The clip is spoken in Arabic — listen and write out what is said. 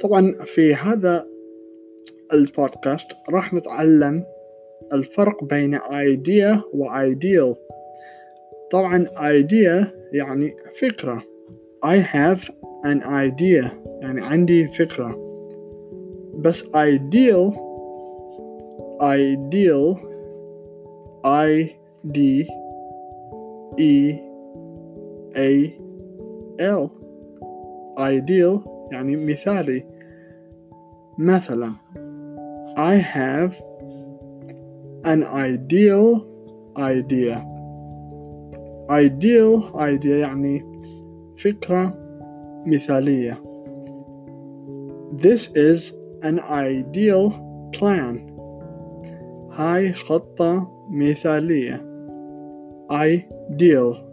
طبعا في هذا البودكاست راح نتعلم الفرق بين idea و ideal. طبعا idea يعني فكرة. I have an idea. يعني عندي فكرة. بس ideal ideal I D E A L. Ideal يعني مثالي مثلا I have an ideal idea ideal idea يعني فكرة مثالية This is an ideal plan هاي خطة مثالية ideal